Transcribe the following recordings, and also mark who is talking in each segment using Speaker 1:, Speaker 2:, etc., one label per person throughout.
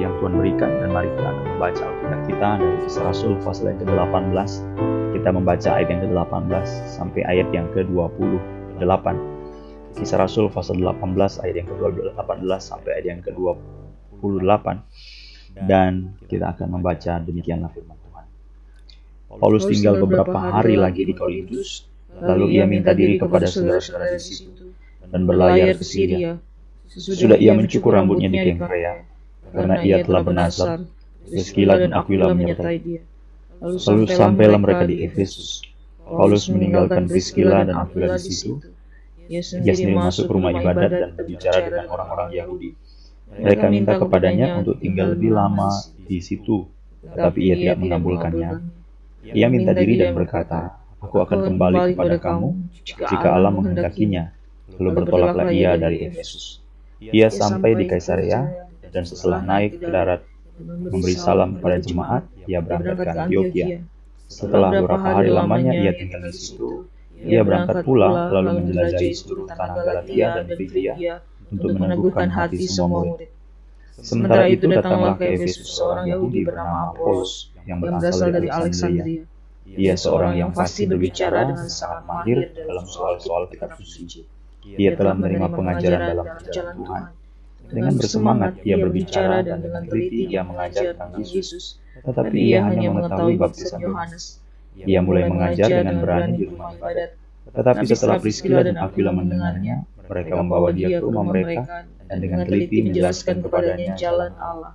Speaker 1: yang Tuhan berikan dan mari kita akan membaca Alkitab kita dari Kisah Rasul pasal yang ke-18. Kita membaca ayat yang ke-18 sampai ayat yang ke-28. Kisah Rasul pasal 18 ayat yang ke-18 sampai ayat yang ke-28 dan kita akan membaca demikianlah firman Tuhan. Paulus tinggal beberapa hari lagi di Korintus, lalu ia minta diri kepada saudara-saudara di situ dan berlayar ke Syria sudah ia mencukur rambutnya di Kengkrea, karena ia telah bernasar. Priscilla dan Aquila menyertai dia. Lalu sampailah mereka di Efesus. Paulus meninggalkan Priscilla dan Aquila di situ. Ia sendiri masuk ke rumah ibadat dan berbicara dengan orang-orang Yahudi. Mereka minta kepadanya untuk tinggal lebih lama di situ, tetapi ia tidak mengabulkannya. Ia minta diri dan berkata, Aku akan kembali kepada kamu jika Allah menghendakinya. Lalu bertolaklah ia dari Efesus. Ia sampai di Kaisaria dan setelah naik ke darat memberi salam kepada jemaat, ia berangkat ke Antioquia. Setelah beberapa hari lamanya ia tinggal di situ, ia berangkat pula lalu menjelajahi seluruh tanah Galatia dan Frigia untuk meneguhkan hati semua murid. Sementara itu datanglah ke Efesus seorang Yahudi bernama Apolos yang berasal dari Alexandria. Ia seorang yang pasti berbicara dengan sangat mahir dalam soal-soal kitab suci ia telah menerima pengajaran dalam perjalanan Tuhan. Dengan bersemangat, ia berbicara dan dengan teliti ia mengajar tentang Yesus, tetapi ia hanya mengetahui baptisan Yohanes. Ia mulai mengajar dengan berani di rumah ibadat. Tetapi setelah Priscilla dan Aquila mendengarnya, mereka membawa dia ke rumah mereka dan dengan teliti menjelaskan kepadanya jalan Allah.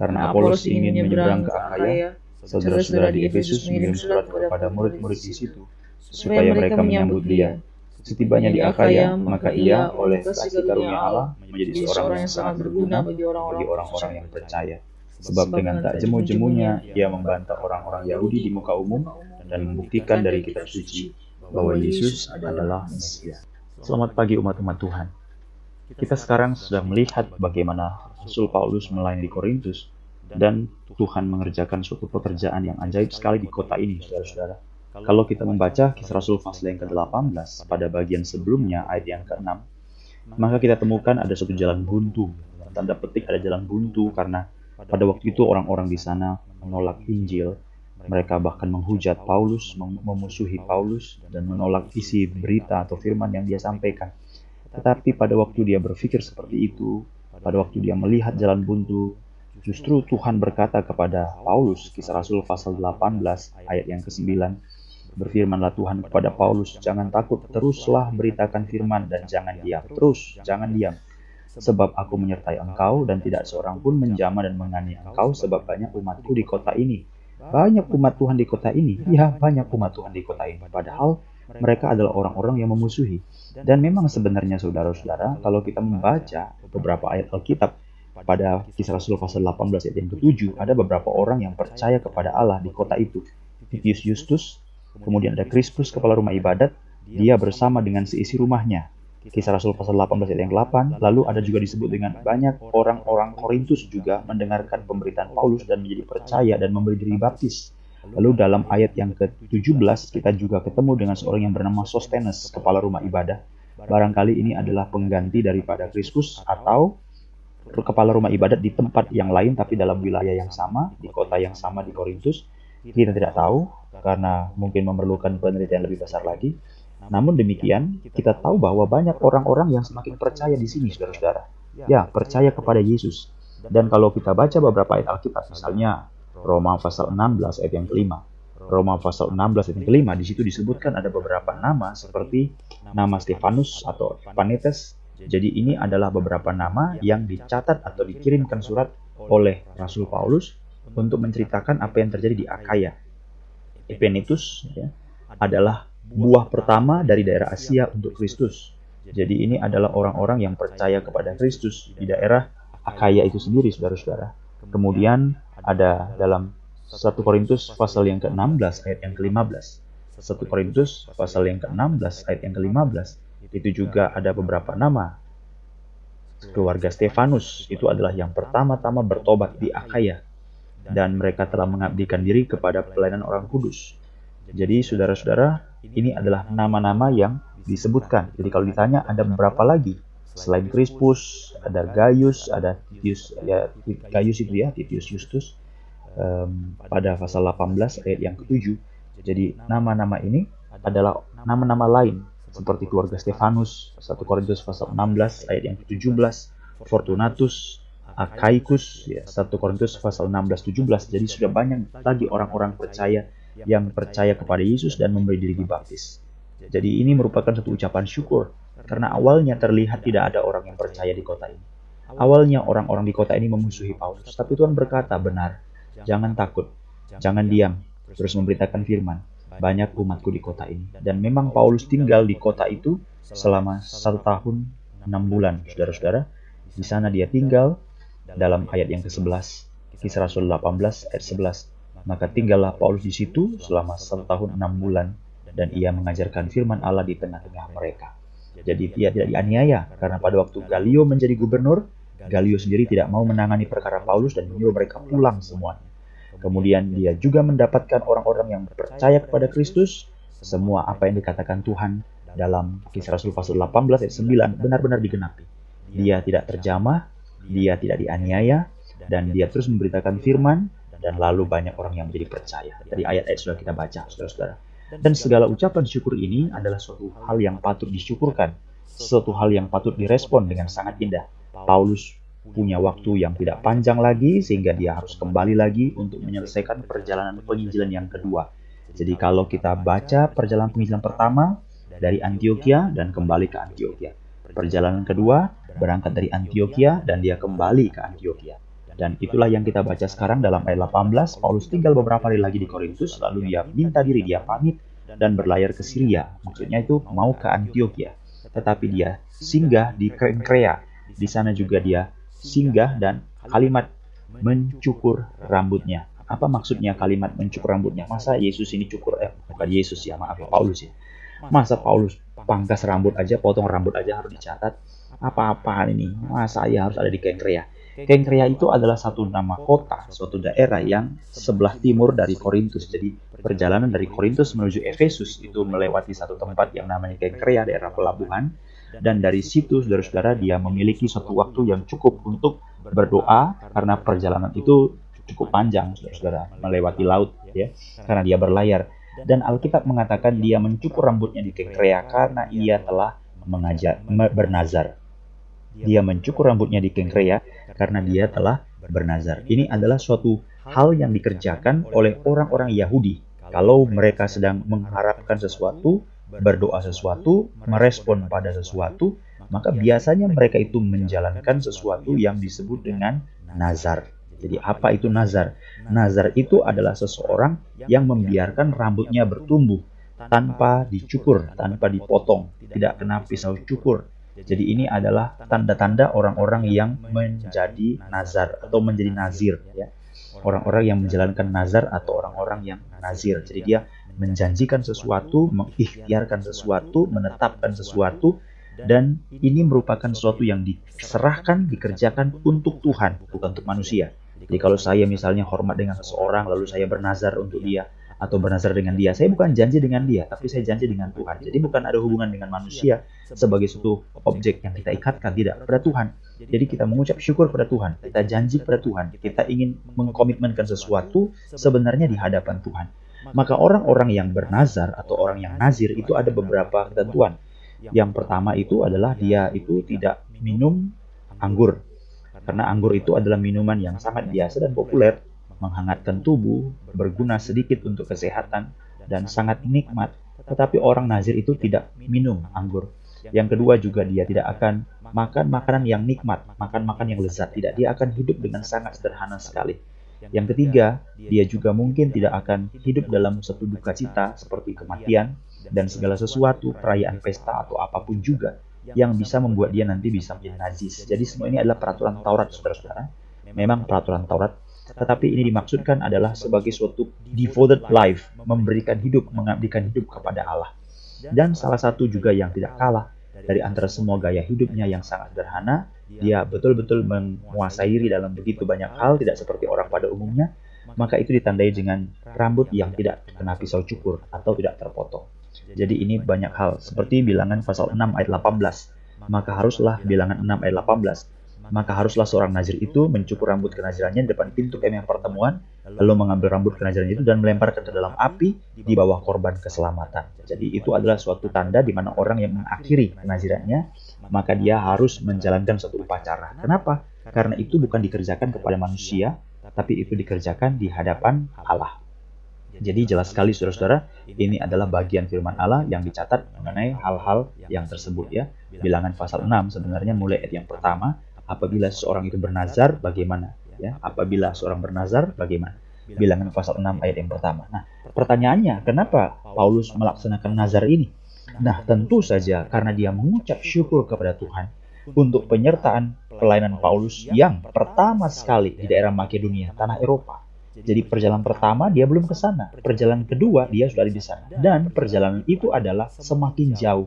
Speaker 1: Karena Apolos ingin menyeberang ke Akaya, saudara-saudara di Efesus mengirim surat kepada murid-murid di situ, supaya mereka menyambut dia Setibanya di Akaya, maka ia oleh kasih karunia Allah menjadi seorang yang sangat berguna bagi orang-orang yang percaya. Sebab dengan tak jemu-jemunya, ia membantah orang-orang Yahudi di muka umum dan membuktikan dari kitab suci bahwa Yesus adalah Mesias. Selamat pagi umat-umat Tuhan. Kita sekarang sudah melihat bagaimana Rasul Paulus melayani di Korintus dan Tuhan mengerjakan suatu pekerjaan yang ajaib sekali di kota ini, saudara-saudara kalau kita membaca kisah Rasul pasal yang ke-18 pada bagian sebelumnya ayat yang ke-6, maka kita temukan ada suatu jalan buntu. Tanda petik ada jalan buntu karena pada waktu itu orang-orang di sana menolak Injil. Mereka bahkan menghujat Paulus, memusuhi Paulus, dan menolak isi berita atau firman yang dia sampaikan. Tetapi pada waktu dia berpikir seperti itu, pada waktu dia melihat jalan buntu, justru Tuhan berkata kepada Paulus, kisah Rasul pasal 18 ayat yang ke-9, Berfirmanlah Tuhan kepada Paulus, jangan takut, teruslah beritakan firman dan jangan diam. Terus, jangan diam. Sebab aku menyertai engkau dan tidak seorang pun menjama dan menganiaya engkau sebab banyak umatku di kota ini. Banyak umat Tuhan di kota ini. Ya, banyak umat Tuhan di kota ini. Padahal mereka adalah orang-orang yang memusuhi. Dan memang sebenarnya saudara-saudara, kalau kita membaca beberapa ayat Alkitab, pada kisah Rasul pasal 18 ayat yang ke-7, ada beberapa orang yang percaya kepada Allah di kota itu. Titius Justus, Kemudian ada Krispus, kepala rumah ibadat, dia bersama dengan seisi rumahnya. Kisah Rasul pasal 18 ayat yang 8, lalu ada juga disebut dengan banyak orang-orang Korintus juga mendengarkan pemberitaan Paulus dan menjadi percaya dan memberi diri baptis. Lalu dalam ayat yang ke-17 kita juga ketemu dengan seorang yang bernama Sostenes, kepala rumah ibadah. Barangkali ini adalah pengganti daripada Krispus atau kepala rumah ibadat di tempat yang lain tapi dalam wilayah yang sama, di kota yang sama di Korintus. Kita tidak tahu, karena mungkin memerlukan penelitian lebih besar lagi. Namun demikian, kita tahu bahwa banyak orang-orang yang semakin percaya di sini, saudara-saudara. Ya, percaya kepada Yesus. Dan kalau kita baca beberapa ayat Alkitab, misalnya Roma pasal 16 ayat yang kelima, Roma pasal 16 ayat yang kelima, di situ disebutkan ada beberapa nama seperti nama Stefanus atau Panetes. Jadi ini adalah beberapa nama yang dicatat atau dikirimkan surat oleh Rasul Paulus untuk menceritakan apa yang terjadi di Akaya, Epenitus ya, adalah buah pertama dari daerah Asia untuk Kristus. Jadi ini adalah orang-orang yang percaya kepada Kristus di daerah Akaya itu sendiri, saudara-saudara. Kemudian ada dalam 1 Korintus pasal yang ke-16 ayat yang ke-15. 1 Korintus pasal yang ke-16 ayat yang ke-15. Itu juga ada beberapa nama. Keluarga Stefanus itu adalah yang pertama-tama bertobat di Akaya dan mereka telah mengabdikan diri kepada pelayanan orang kudus. Jadi saudara-saudara, ini adalah nama-nama yang disebutkan. Jadi kalau ditanya ada berapa lagi Selain Crispus, ada Gaius, ada Titius, ya Gaius itu ya, Titius Justus um, pada pasal 18 ayat yang ke-7. Jadi nama-nama ini adalah nama-nama lain seperti keluarga Stefanus 1 Korintus pasal 16 ayat yang ke-17, Fortunatus, Akaikus ya 1 Korintus pasal 16 17. Jadi sudah banyak lagi orang-orang percaya yang percaya kepada Yesus dan memberi diri dibaptis. Jadi ini merupakan satu ucapan syukur karena awalnya terlihat tidak ada orang yang percaya di kota ini. Awalnya orang-orang di kota ini memusuhi Paulus, tapi Tuhan berkata, "Benar, jangan takut, jangan diam, terus memberitakan firman. Banyak umatku di kota ini." Dan memang Paulus tinggal di kota itu selama satu tahun enam bulan, saudara-saudara. Di sana dia tinggal dalam ayat yang ke-11, Kisah Rasul 18 ayat 11. Maka tinggallah Paulus di situ selama satu tahun enam bulan, dan ia mengajarkan firman Allah di tengah-tengah mereka. Jadi dia tidak dianiaya karena pada waktu Galio menjadi gubernur, Galio sendiri tidak mau menangani perkara Paulus dan menyuruh mereka pulang semuanya. Kemudian dia juga mendapatkan orang-orang yang percaya kepada Kristus. Semua apa yang dikatakan Tuhan dalam kisah Rasul pasal 18 ayat 9 benar-benar digenapi. Dia tidak terjamah, dia tidak dianiaya, dan dia terus memberitakan firman, dan lalu banyak orang yang menjadi percaya. Dari ayat-ayat sudah kita baca, saudara-saudara. Dan segala ucapan syukur ini adalah suatu hal yang patut disyukurkan, suatu hal yang patut direspon dengan sangat indah. Paulus punya waktu yang tidak panjang lagi sehingga dia harus kembali lagi untuk menyelesaikan perjalanan penginjilan yang kedua. Jadi kalau kita baca perjalanan penginjilan pertama dari Antioquia dan kembali ke Antioquia. Perjalanan kedua berangkat dari Antioquia dan dia kembali ke Antioquia. Dan itulah yang kita baca sekarang dalam ayat 18. Paulus tinggal beberapa hari lagi di Korintus, lalu dia minta diri, dia pamit dan berlayar ke Syria. Maksudnya itu mau ke Antioquia. Tetapi dia singgah di Kenkrea. Di sana juga dia singgah dan kalimat mencukur rambutnya. Apa maksudnya kalimat mencukur rambutnya? Masa Yesus ini cukur, eh bukan Yesus ya, maaf Paulus ya. Masa Paulus pangkas rambut aja, potong rambut aja harus dicatat? Apa-apaan ini? Masa ya harus ada di Kenkrea? Kenkrea itu adalah satu nama kota, suatu daerah yang sebelah timur dari Korintus. Jadi perjalanan dari Korintus menuju Efesus itu melewati satu tempat yang namanya Kenkrea, daerah pelabuhan. Dan dari situ, saudara-saudara, dia memiliki suatu waktu yang cukup untuk berdoa karena perjalanan itu cukup panjang, saudara-saudara, melewati laut, ya, karena dia berlayar. Dan Alkitab mengatakan dia mencukur rambutnya di Kenkrea karena ia telah mengajar, bernazar. Dia mencukur rambutnya di Kenkrea karena dia telah bernazar. Ini adalah suatu hal yang dikerjakan oleh orang-orang Yahudi. Kalau mereka sedang mengharapkan sesuatu, berdoa sesuatu, merespon pada sesuatu, maka biasanya mereka itu menjalankan sesuatu yang disebut dengan nazar. Jadi apa itu nazar? Nazar itu adalah seseorang yang membiarkan rambutnya bertumbuh tanpa dicukur, tanpa dipotong, tidak kena pisau cukur, jadi ini adalah tanda-tanda orang-orang yang menjadi nazar atau menjadi nazir ya. Orang-orang yang menjalankan nazar atau orang-orang yang nazir. Jadi dia menjanjikan sesuatu, mengikhtiarkan sesuatu, menetapkan sesuatu dan ini merupakan sesuatu yang diserahkan, dikerjakan untuk Tuhan, bukan untuk manusia. Jadi kalau saya misalnya hormat dengan seseorang lalu saya bernazar untuk dia, atau bernazar dengan dia. Saya bukan janji dengan dia, tapi saya janji dengan Tuhan. Jadi bukan ada hubungan dengan manusia sebagai suatu objek yang kita ikatkan, tidak, pada Tuhan. Jadi kita mengucap syukur pada Tuhan, kita janji pada Tuhan, kita ingin mengkomitmenkan sesuatu sebenarnya di hadapan Tuhan. Maka orang-orang yang bernazar atau orang yang nazir itu ada beberapa ketentuan. Yang pertama itu adalah dia itu tidak minum anggur. Karena anggur itu adalah minuman yang sangat biasa dan populer menghangatkan tubuh, berguna sedikit untuk kesehatan, dan sangat nikmat. Tetapi orang Nazir itu tidak minum anggur. Yang kedua juga dia tidak akan makan makanan yang nikmat, makan makan yang lezat. Tidak, dia akan hidup dengan sangat sederhana sekali. Yang ketiga, dia juga mungkin tidak akan hidup dalam satu duka cita seperti kematian dan segala sesuatu, perayaan pesta atau apa pun juga yang bisa membuat dia nanti bisa menjadi najis. Jadi semua ini adalah peraturan Taurat, saudara-saudara. Memang peraturan Taurat tetapi ini dimaksudkan adalah sebagai suatu devoted life, memberikan hidup, mengabdikan hidup kepada Allah. Dan salah satu juga yang tidak kalah dari antara semua gaya hidupnya yang sangat sederhana, dia betul-betul menguasai diri dalam begitu banyak hal, tidak seperti orang pada umumnya, maka itu ditandai dengan rambut yang tidak kena pisau cukur atau tidak terpotong. Jadi ini banyak hal, seperti bilangan pasal 6 ayat 18. maka haruslah bilangan 6 ayat 18. Maka haruslah seorang nazir itu mencukur rambut kenazirannya di depan pintu kemah pertemuan, lalu mengambil rambut kenaziran itu dan melemparkan ke dalam api di bawah korban keselamatan. Jadi itu adalah suatu tanda di mana orang yang mengakhiri kenazirannya, maka dia harus menjalankan suatu upacara. Kenapa? Karena itu bukan dikerjakan kepada manusia, tapi itu dikerjakan di hadapan Allah. Jadi jelas sekali saudara-saudara, ini adalah bagian firman Allah yang dicatat mengenai hal-hal yang tersebut ya. Bilangan pasal 6 sebenarnya mulai ayat yang pertama, apabila seorang itu bernazar bagaimana ya? Apabila seorang bernazar bagaimana? Bilangan pasal 6 ayat yang pertama. Nah, pertanyaannya, kenapa Paulus melaksanakan nazar ini? Nah, tentu saja karena dia mengucap syukur kepada Tuhan untuk penyertaan pelayanan Paulus yang pertama sekali di daerah Makedonia, tanah Eropa. Jadi perjalanan pertama dia belum ke sana, perjalanan kedua dia sudah di sana. Dan perjalanan itu adalah semakin jauh.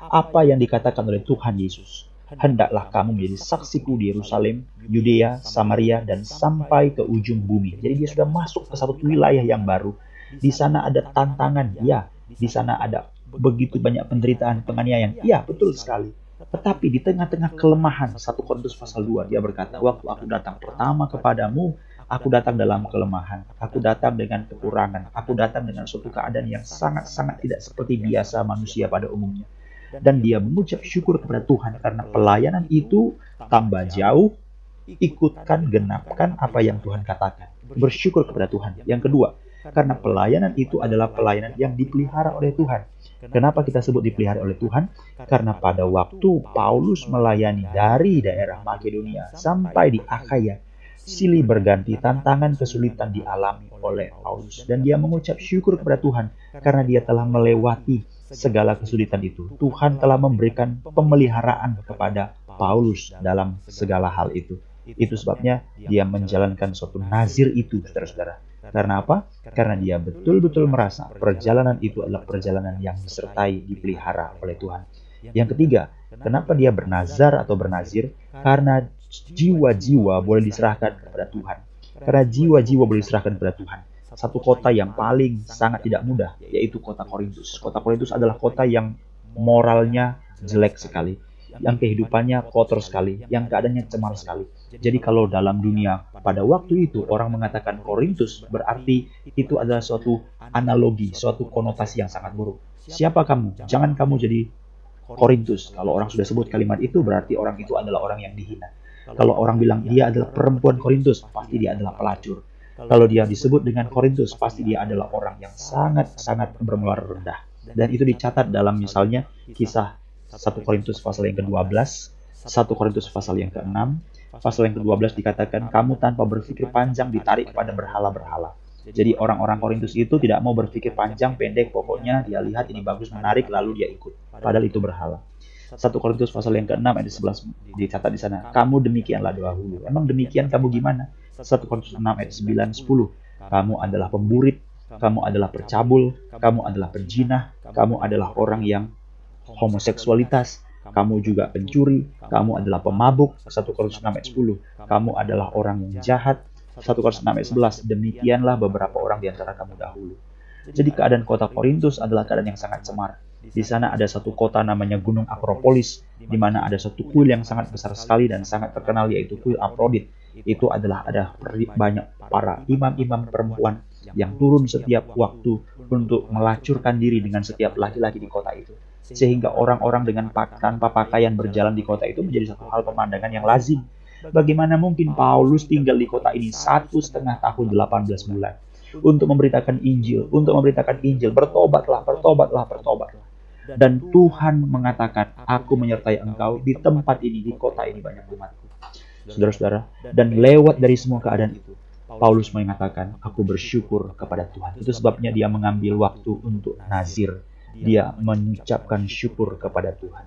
Speaker 1: Apa yang dikatakan oleh Tuhan Yesus, hendaklah kamu menjadi saksiku di Yerusalem, Yudea, Samaria, dan sampai ke ujung bumi. Jadi dia sudah masuk ke satu wilayah yang baru. Di sana ada tantangan, ya. Di sana ada begitu banyak penderitaan, penganiayaan. Ya, betul sekali. Tetapi di tengah-tengah kelemahan, 1 Korintus pasal 2, dia berkata, Waktu aku datang pertama kepadamu, Aku datang dalam kelemahan. Aku datang dengan kekurangan. Aku datang dengan suatu keadaan yang sangat-sangat tidak seperti biasa manusia pada umumnya. Dan dia mengucap syukur kepada Tuhan karena pelayanan itu tambah jauh, ikutkan, genapkan apa yang Tuhan katakan. Bersyukur kepada Tuhan. Yang kedua, karena pelayanan itu adalah pelayanan yang dipelihara oleh Tuhan. Kenapa kita sebut dipelihara oleh Tuhan? Karena pada waktu Paulus melayani dari daerah Makedonia sampai di Akhaya, silih berganti tantangan kesulitan dialami oleh Paulus dan dia mengucap syukur kepada Tuhan karena dia telah melewati segala kesulitan itu. Tuhan telah memberikan pemeliharaan kepada Paulus dalam segala hal itu. Itu sebabnya dia menjalankan suatu nazir itu, saudara-saudara. Karena apa? Karena dia betul-betul merasa perjalanan itu adalah perjalanan yang disertai, dipelihara oleh Tuhan. Yang ketiga, kenapa dia bernazar atau bernazir? Karena jiwa-jiwa boleh diserahkan kepada Tuhan. Karena jiwa-jiwa boleh diserahkan kepada Tuhan. Satu kota yang paling sangat tidak mudah, yaitu kota Korintus. Kota Korintus adalah kota yang moralnya jelek sekali, yang kehidupannya kotor sekali, yang keadaannya cemar sekali. Jadi kalau dalam dunia pada waktu itu orang mengatakan Korintus berarti itu adalah suatu analogi, suatu konotasi yang sangat buruk. Siapa kamu? Jangan kamu jadi Korintus. Kalau orang sudah sebut kalimat itu berarti orang itu adalah orang yang dihina. Kalau orang bilang dia adalah perempuan Korintus, pasti dia adalah pelacur. Kalau dia disebut dengan Korintus, pasti dia adalah orang yang sangat-sangat bermuara rendah. Dan itu dicatat dalam misalnya kisah 1 Korintus pasal yang ke-12, 1 Korintus pasal yang ke-6, pasal yang ke-12 dikatakan, kamu tanpa berpikir panjang ditarik pada berhala-berhala. Jadi orang-orang Korintus itu tidak mau berpikir panjang, pendek, pokoknya dia lihat ini bagus, menarik, lalu dia ikut. Padahal itu berhala. 1 Korintus pasal yang ke-6 ayat 11 dicatat di sana. Kamu demikianlah dahulu. Emang demikian kamu gimana? 1 Korintus 6 ayat 9 10. Kamu adalah pemburit, kamu adalah percabul, kamu adalah penjinah, kamu adalah orang yang homoseksualitas, kamu juga pencuri, kamu adalah pemabuk, 1 Korintus 6 ayat 10. Kamu adalah orang yang jahat, 1 Korintus 6 ayat 11. Demikianlah beberapa orang di antara kamu dahulu. Jadi keadaan kota Korintus adalah keadaan yang sangat cemar. Di sana ada satu kota namanya Gunung Akropolis, di mana ada satu kuil yang sangat besar sekali dan sangat terkenal yaitu kuil Aphrodite. Itu adalah ada banyak para imam-imam perempuan yang turun setiap waktu untuk melacurkan diri dengan setiap laki-laki di kota itu. Sehingga orang-orang dengan tanpa pakaian berjalan di kota itu menjadi satu hal pemandangan yang lazim. Bagaimana mungkin Paulus tinggal di kota ini satu setengah tahun 18 bulan untuk memberitakan Injil, untuk memberitakan Injil, bertobatlah, bertobatlah, bertobatlah. Dan Tuhan mengatakan, aku menyertai engkau di tempat ini, di kota ini banyak umatku. Saudara-saudara, dan lewat dari semua keadaan itu, Paulus mengatakan, aku bersyukur kepada Tuhan. Itu sebabnya dia mengambil waktu untuk nazir. Dia mengucapkan syukur kepada Tuhan.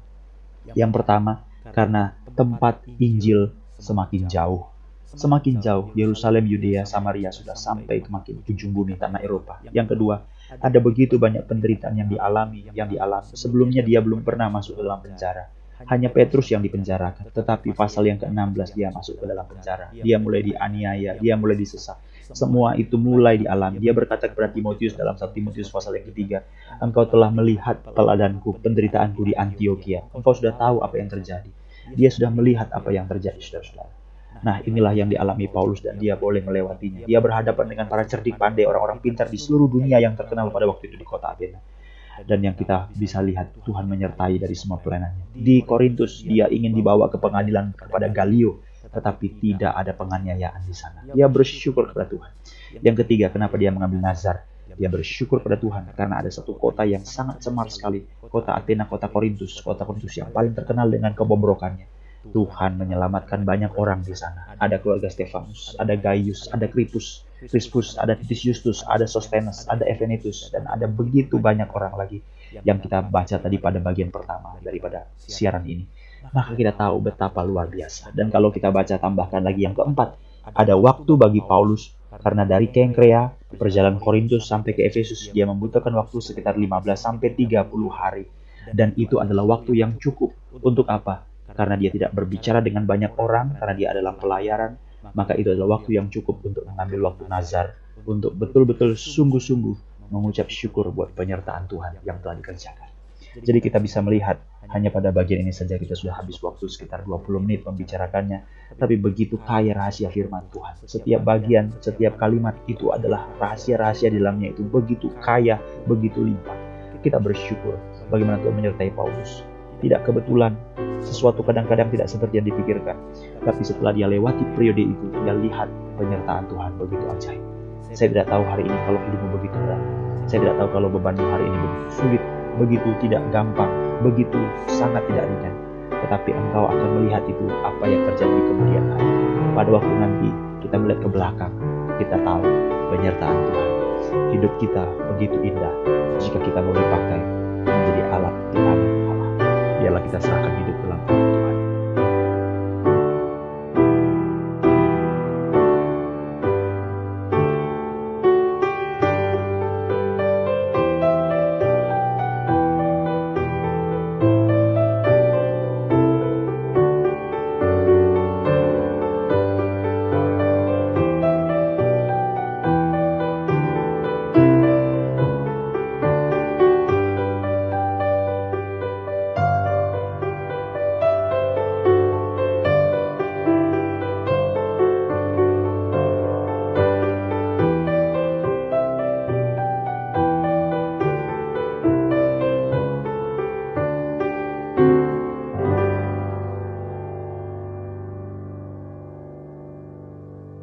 Speaker 1: Yang pertama, karena tempat Injil semakin jauh. Semakin jauh, Yerusalem, Yudea, Samaria sudah sampai ke makin ujung bumi tanah Eropa. Yang kedua, ada begitu banyak penderitaan yang dialami, yang dialami. Sebelumnya dia belum pernah masuk dalam penjara. Hanya Petrus yang dipenjarakan, tetapi pasal yang ke-16 dia masuk ke dalam penjara. Dia mulai dianiaya, dia mulai disesat. Semua itu mulai dialami. Dia berkata kepada Timotius dalam 1 Timotius pasal yang ketiga, Engkau telah melihat teladanku, penderitaanku di Antioquia. Engkau sudah tahu apa yang terjadi. Dia sudah melihat apa yang terjadi, saudara-saudara. Nah, inilah yang dialami Paulus dan dia boleh melewatinya. Dia berhadapan dengan para cerdik pandai, orang-orang pintar di seluruh dunia yang terkenal pada waktu itu di kota Athena. Dan yang kita bisa lihat, Tuhan menyertai dari semua pelayanannya. Di Korintus, dia ingin dibawa ke pengadilan kepada Galio, tetapi tidak ada penganiayaan di sana. Dia bersyukur kepada Tuhan. Yang ketiga, kenapa dia mengambil nazar? Dia bersyukur pada Tuhan karena ada satu kota yang sangat cemar sekali, kota Athena, kota Korintus, kota Korintus yang paling terkenal dengan kebobrokannya Tuhan menyelamatkan banyak orang di sana. Ada keluarga Stefanus, ada Gaius, ada Kripus, Crispus, ada Titus Justus, ada Sostenes, ada Evenetus, dan ada begitu banyak orang lagi yang kita baca tadi pada bagian pertama daripada siaran ini. Maka kita tahu betapa luar biasa. Dan kalau kita baca tambahkan lagi yang keempat, ada waktu bagi Paulus karena dari Kengkrea, perjalanan Korintus sampai ke Efesus, dia membutuhkan waktu sekitar 15 sampai 30 hari. Dan itu adalah waktu yang cukup untuk apa? karena dia tidak berbicara dengan banyak orang, karena dia adalah pelayaran, maka itu adalah waktu yang cukup untuk mengambil waktu nazar, untuk betul-betul sungguh-sungguh mengucap syukur buat penyertaan Tuhan yang telah dikerjakan. Jadi kita bisa melihat hanya pada bagian ini saja kita sudah habis waktu sekitar 20 menit membicarakannya, tapi begitu kaya rahasia firman Tuhan. Setiap bagian, setiap kalimat itu adalah rahasia-rahasia di dalamnya itu begitu kaya, begitu limpah. Kita bersyukur bagaimana Tuhan menyertai Paulus tidak kebetulan, sesuatu kadang-kadang tidak seperti yang dipikirkan. Tapi setelah dia lewati periode itu, dia lihat penyertaan Tuhan begitu ajaib. Saya tidak tahu hari ini kalau hidupmu begitu berat. Saya tidak tahu kalau bebanmu hari ini begitu sulit, begitu tidak gampang, begitu sangat tidak ringan. Tetapi engkau akan melihat itu apa yang terjadi di kemudian hari. Pada waktu nanti kita melihat ke belakang, kita tahu penyertaan Tuhan. Hidup kita begitu indah jika kita mau dipakai menjadi alat tangan biarlah kita serahkan hidup dalam